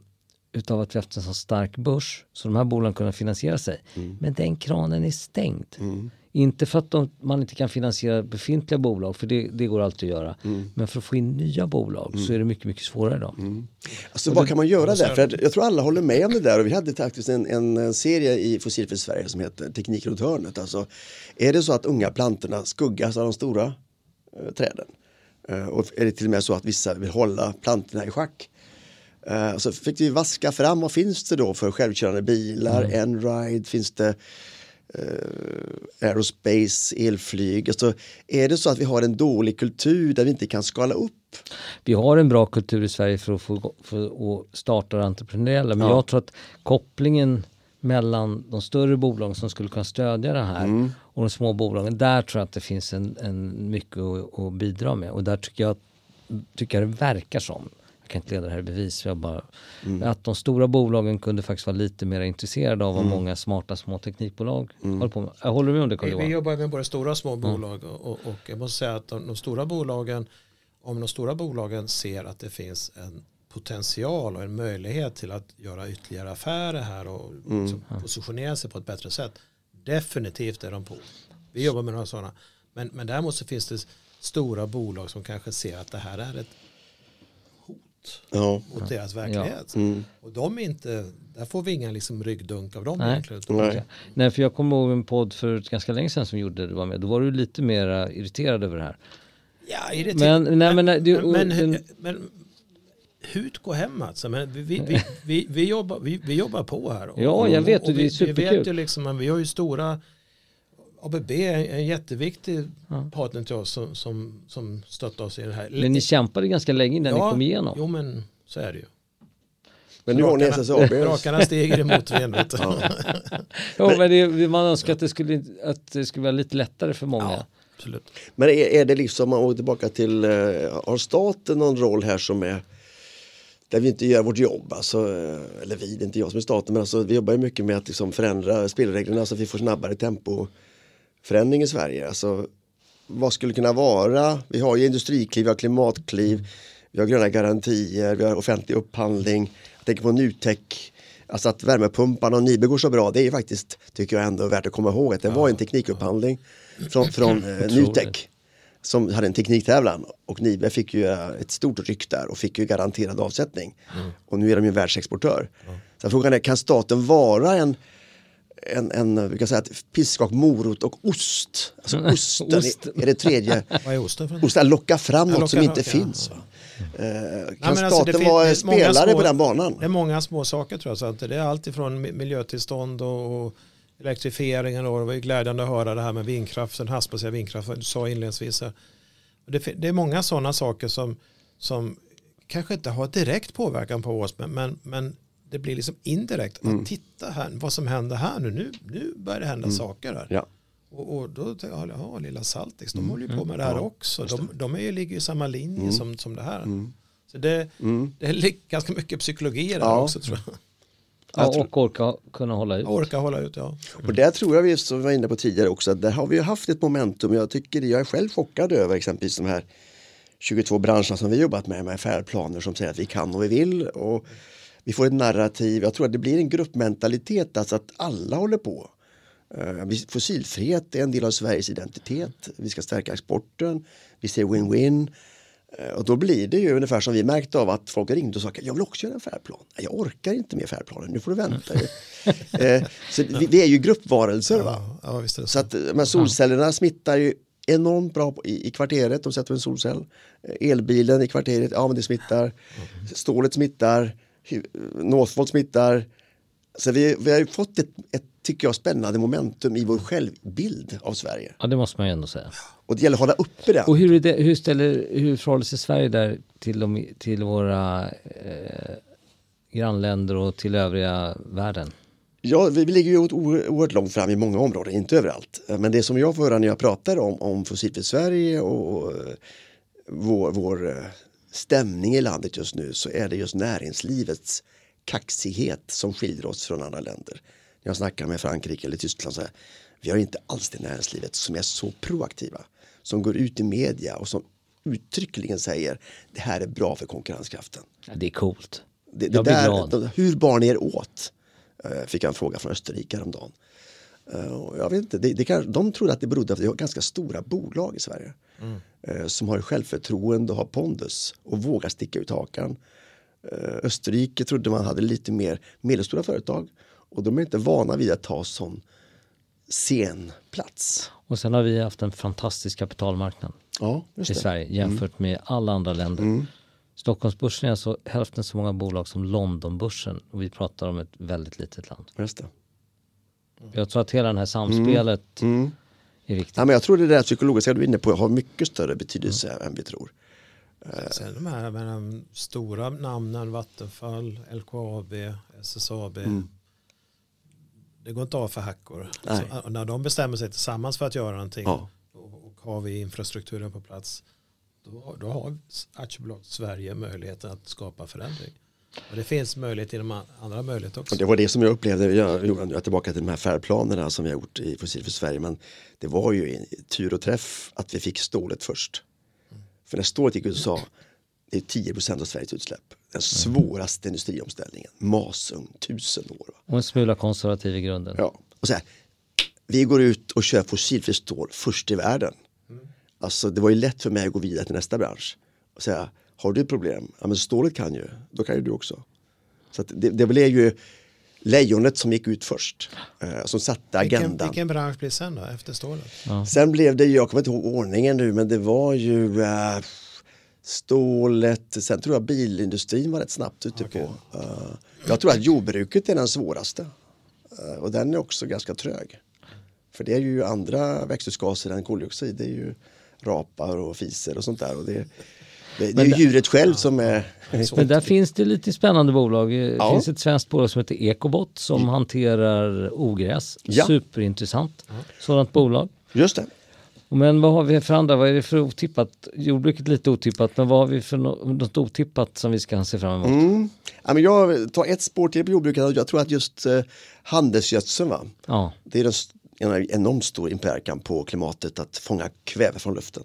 utav att vi haft en så stark börs så de här bolagen kunde finansiera sig. Mm. Men den kranen är stängd. Mm. Inte för att de, man inte kan finansiera befintliga bolag, för det, det går alltid att göra. Mm. Men för att få in nya bolag mm. så är det mycket, mycket svårare idag. Mm. Alltså och vad det, kan man göra där? För jag tror alla håller med om det där. Och vi hade faktiskt en, en, en serie i Fossilfritt Sverige som heter Teknik runt hörnet. Alltså, är det så att unga plantorna skuggas av de stora eh, träden? Eh, och är det till och med så att vissa vill hålla plantorna i schack? Uh, så fick vi vaska fram vad finns det då för självkörande bilar, mm. Enride, finns det eh, aerospace, elflyg. Alltså, är det så att vi har en dålig kultur där vi inte kan skala upp? Vi har en bra kultur i Sverige för att, få, för att starta entreprenöriella men ja. jag tror att kopplingen mellan de större bolagen som skulle kunna stödja det här mm. och de små bolagen. Där tror jag att det finns en, en mycket att, att bidra med och där tycker jag, tycker jag det verkar som kan inte leda det här i bevis. Jag bara, mm. Att de stora bolagen kunde faktiskt vara lite mer intresserade av vad mm. många smarta små teknikbolag mm. håller på med. Jag håller med om det Carl Vi, jobbar med både stora och små bolag och, och, jag måste säga att de, de stora bolagen om de stora bolagen ser att det finns en potential och en möjlighet till att göra ytterligare affärer här och Mm. liksom positionera sig på ett bättre sätt. Definitivt är de på. Vi jobbar med några sådana. Men, men däremot så finns det stora bolag som kanske ser att det här är ett Ja. mot deras verklighet. Mm. Och de är inte, där får vi inga liksom ryggdunk av dem Nej. egentligen. Nej. Nej, för jag kommer ihåg en podd för ganska länge sedan som gjorde du var med. Då var du lite mer irriterad över det här. Ja, det Men, nej, men, det, men, men, den- men hut gå hem alltså. Men vi, vi, vi, vi, vi, jobbar, vi, vi jobbar på här. Och, Ja, jag vet, och det är vi, vi superkul. vet ju liksom, att vi har ju stora ABB är en jätteviktig Ja. partner till oss som, som, som stöttar oss i det här. men ni kämpade ganska länge innan ni kom igenom. Jo men så är det ju. Men nu har ni SSAB. Drakarna stiger i motvind. du. Ja, men det, man önskar att det, skulle, att det skulle vara lite lättare för många. Ja, absolut. Men är, är det liksom, om man går tillbaka till, eh, har staten någon roll här som är där vi inte gör vårt jobb, alltså, eh, eller vi, det är inte jag som är staten, men alltså, vi jobbar ju mycket med att liksom förändra spelreglerna så att vi får snabbare tempoförändring i Sverige. Alltså, vad skulle kunna vara, vi har ju industrikliv, vi har klimatkliv, vi har gröna garantier, vi har offentlig upphandling, jag tänker på Nutek, alltså att värmepumparna och Nibe går så bra, det är faktiskt, tycker jag ändå värt att komma ihåg att det var en teknikupphandling från, från eh, Nutek som hade en tekniktävlan. Och Nibe fick ju eh, ett stort ryck där och fick ju garanterad avsättning. Och nu är de ju världsexportör. Så frågan är, kan staten vara en en, en vi kan säga att piska och morot och ost. Alltså osten Ost. är, är det tredje. Vad är osten för? Osten locka fram något som inte fram, finns. Eh, kan alltså, staten vara spelare små- på den banan? Det är många små saker tror jag. Så att det är allt ifrån mi- miljötillstånd och, och elektrifieringen. Och det var ju glädjande att höra det här med vindkraften, havsbaserad vindkraft. Du sa inledningsvis. Det, det är många sådana saker som, som kanske inte har direkt påverkan på oss. Men, men, men det blir liksom indirekt. Mm. Att titta här, vad som händer här nu. Nu, nu börjar det hända saker här. Ja. Och, och då tänkte jag, ja, lilla Saltix, de håller ju på med det här också. De, de är ju, ligger i samma linje som, som det här. Så det, Mm. det är ganska mycket psykologi i det här Ja. också tror jag. Ja, och orka kunna hålla ut. Jag orkar hålla ut, ja. Och där tror jag vi, som vi var inne på tidigare också, att där har vi ju haft ett momentum. Jag tycker, jag är själv chockad över exempelvis de här 22 branscherna som vi jobbat med, med färdplaner som säger att vi kan och vi vill. Och vi får ett narrativ, jag tror att det blir en gruppmentalitet, alltså att alla håller på. Eh, Fossilfrihet är en del av Sveriges identitet. Vi ska stärka exporten. Vi ser win-win. Eh, Och då blir det ju ungefär som vi märkte av att folk ringde och sa jag vill också göra en färdplan. Jag orkar inte med färdplanen, nu får du vänta. eh, så vi, vi är ju gruppvarelser. Va? Ja, ja Så att men solcellerna smittar ju enormt bra i, i kvarteret. De sätter en solcell. Elbilen i kvarteret, ja men det smittar. Stålet smittar. Northvolt smittar. Så vi, vi har ju fått ett, ett, tycker jag, spännande momentum i vår självbild av Sverige. Ja, det måste man ju ändå säga. Och det gäller att hålla uppe det. Och hur, är det, hur, ställer, hur förhåller sig Sverige där till, de, till våra eh, grannländer och till övriga världen? Ja, vi, vi ligger ju oer- oerhört långt fram i många områden, inte överallt. Men det som jag får höra när jag pratar om, om Fossilfritt Sverige och, och eh, vår, vår eh, stämning i landet just nu så är det just näringslivets kaxighet som skiljer oss från andra länder. När jag snackar med Frankrike eller Tyskland så här, vi har inte alls det näringslivet som är så proaktiva, som går ut i media och som uttryckligen säger det här är bra för konkurrenskraften. Ja, det är coolt. Det, det Jag blir där, glad. hur bar ni er åt? Eh, Fick jag en fråga från Österrike häromdagen. Eh, Jag vet inte, det, det kan, de trodde att det berodde på att vi har ganska stora bolag i Sverige. eh, Som har självförtroende och har pondus och vågar sticka ut hakan. Eh, Österrike trodde man hade lite mer medelstora företag och de är inte vana vid att ta sån scenplats. Och sen har vi haft en fantastisk kapitalmarknad Ja, i just det. Sverige jämfört med alla andra länder. Stockholmsbörsen är alltså hälften så många bolag som Londonbörsen och vi pratar om ett väldigt litet land. Just det. Jag tror att hela det här samspelet är viktigt. Ja, men jag tror det där psykologiska du är inne på har mycket större betydelse än vi tror. Sen de här med de stora namnen, Vattenfall, LKAB, SSAB. Det går inte av för hackor. Så, när de bestämmer sig tillsammans för att göra någonting Ja. och, och har vi infrastrukturen på plats då, då har aktiebolaget Sverige möjligheten att skapa förändring. Och det finns möjlighet inom a- andra möjligheter också. Och det var det som jag upplevde, jag, är tillbaka till de här färdplanerna som vi har gjort i Fossil för Sverige, men det var ju en tur och träff att vi fick stålet först. För när stålet gick ut och sa det är 10 av Sveriges utsläpp. Den svåraste industriomställningen. Masugn, tusen år. Va? Och en smula konservativ i grunden. Ja. Och så här, vi går ut och kör fossilfritt stål först i världen. Alltså det var ju lätt för mig att gå vidare till nästa bransch. Och säga, har du problem? Ja men stålet kan ju, då kan ju du också. Så att det, det blev ju lejonet som gick ut först. Eh, som satte Vilken, agendan. vilken bransch blir sen då, efter stålet? Sen blev det, jag kommer inte ihåg ordningen nu, men det var ju äh, stålet, sen tror jag bilindustrin var rätt snabbt ute på. Uh, jag tror att jordbruket är den svåraste. Uh, och den är också ganska trög. För det är ju andra växthusgaser än koldioxid. Det är ju rapar och fiser och sånt där. Och det, det, det är ju djuret själv som är... Men där finns det lite spännande bolag. Det Ja. finns ett svenskt bolag som heter Ecobot som hanterar ogräs. Ja. Superintressant sådant bolag. Just det. Men vad har vi för andra? Vad är det för otippat? Jordbruket lite otippat, men vad har vi för nå- något otippat som vi ska se fram emot? Mm. Ja, men jag tar ett spår till på jordbruket. Jag tror att just eh, handelsgödseln va? Ja, Det är en enormt stor inverkan på klimatet att fånga kväve från luften.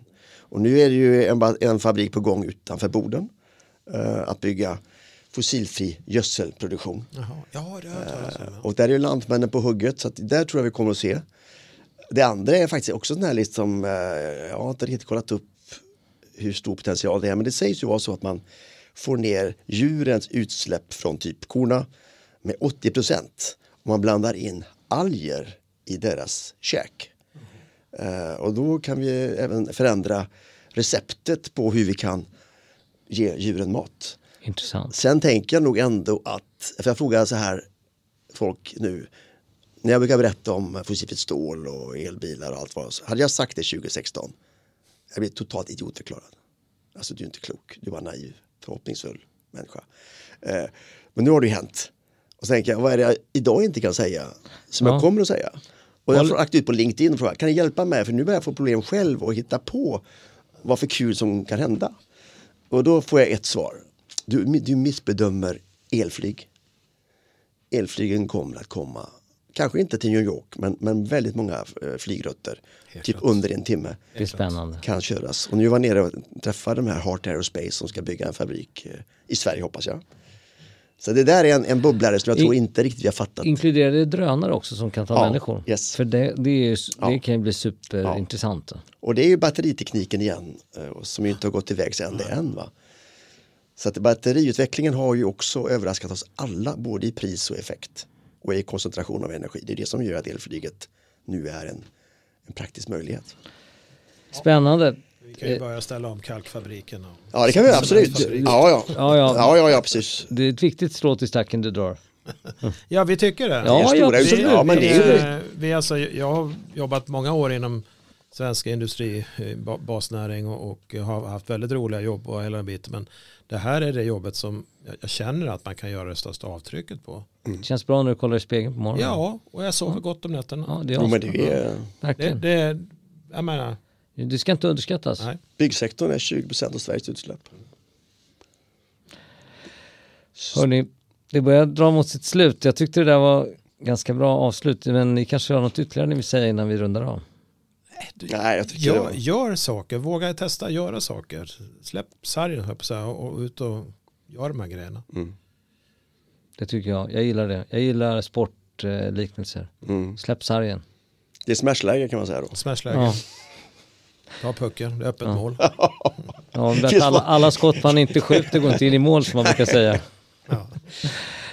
Och nu är det ju en, en fabrik på gång utanför Boden. eh, att bygga fossilfri gödselproduktion. Jaha. Ja, det har jag hört ja. Och där är ju lantmännen på hugget så där tror jag vi kommer att se. Det andra är faktiskt också en här list som eh, jag har inte riktigt kollat upp hur stor potential det är men det sägs ju vara så att man får ner djurens utsläpp från typ korna med 80 procent om man blandar in alger i deras käk. Eh, och då kan vi även förändra receptet på hur vi kan ge djuren mat. intressant. Sen tänker jag nog ändå att, för jag frågar så här folk nu, när jag brukar berätta om fossilfritt stål och elbilar och allt vad så hade jag sagt det 2016, jag blev totalt idiotförklarad. Alltså du är inte klok, du var naiv, förhoppningsfull människa. Eh, men nu har det ju hänt. Och så tänker jag, vad är det jag idag inte kan säga som Ja. jag kommer att säga? Och jag har lagt ut på LinkedIn och frågat, kan ni hjälpa mig? För nu börjar jag få problem själv och hitta på vad för kul som kan hända. Och då får jag ett svar. Du, du missbedömer elflyg. Elflygen kommer att komma, kanske inte till New York, men, men väldigt många eh, flygrutter, Helt typ klart. under en timme, Det är spännande. kan köras. Och nu var jag nere och träffade de här Heart Aerospace som ska bygga en fabrik eh, i Sverige hoppas jag. Så det där är en, en bubblare som jag I- tror inte riktigt vi har fattat. Inkluderar det drönare också som kan ta Ja, människor? yes. För det, det, är, det Ja. kan ju bli superintressant. Och det är ju batteritekniken igen eh, som ju inte har gått till vägs ände än. Va? Så att batteriutvecklingen har ju också överraskat oss alla både i pris och effekt och i koncentration av energi. Det är det som gör att elflyget nu är en, en praktisk möjlighet. Spännande. Vi kan ju börja ställa om kalkfabriken. Och... Ja det kan vi absolut. Ja ja. Ja, ja. Ja ja, ja precis. Det är ett viktigt strå till stacken du drar. Ja, vi tycker det. Ja, Det är stora ja. Ja, men det är ju Eh, vi alltså, jag har jobbat många år inom svenska industri, eh, basnäring och, och har haft väldigt roliga jobb och hela biten. Men det här är det jobbet som jag, känner att man kan göra det största avtrycket på. Känns bra när du kollar i spegeln på morgonen. Ja, och jag sover gott om nätterna. ja det är Jo, men awesome. det är, Det, Verkligen. det, jag menar, Det ska inte underskattas. nej. byggsektorn är 20 av Sveriges utsläpp. Hörrni, det börjar dra mot sitt slut. Jag tyckte det där var ganska bra avslut. Men ni kanske har något ytterligare ni vill säga innan vi rundar av? Nej, jag tycker det Gör, var... gör saker, våga testa göra saker. Släpp sargen höll jag på och, och ut och gör de här grejerna. Mm. Det tycker jag. Jag gillar det. Jag gillar sportliknelser. Mm. Släpp sargen. Det är smashläge kan man säga då. Smashläge, Ja. Ta pucken, det är öppet Ja. mål. Ja, alla, alla skott man inte skjuter går inte in i mål som man brukar säga. Ja,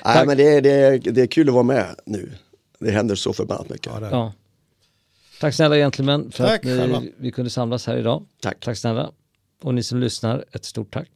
Nej, men det är, det, är, det är kul att vara med nu. Det händer så förbannat mycket. ja. Ja. Tack snälla gentlemen för Tack att ni, vi kunde samlas här idag. Tack. Tack snälla. Och ni som lyssnar, ett stort tack.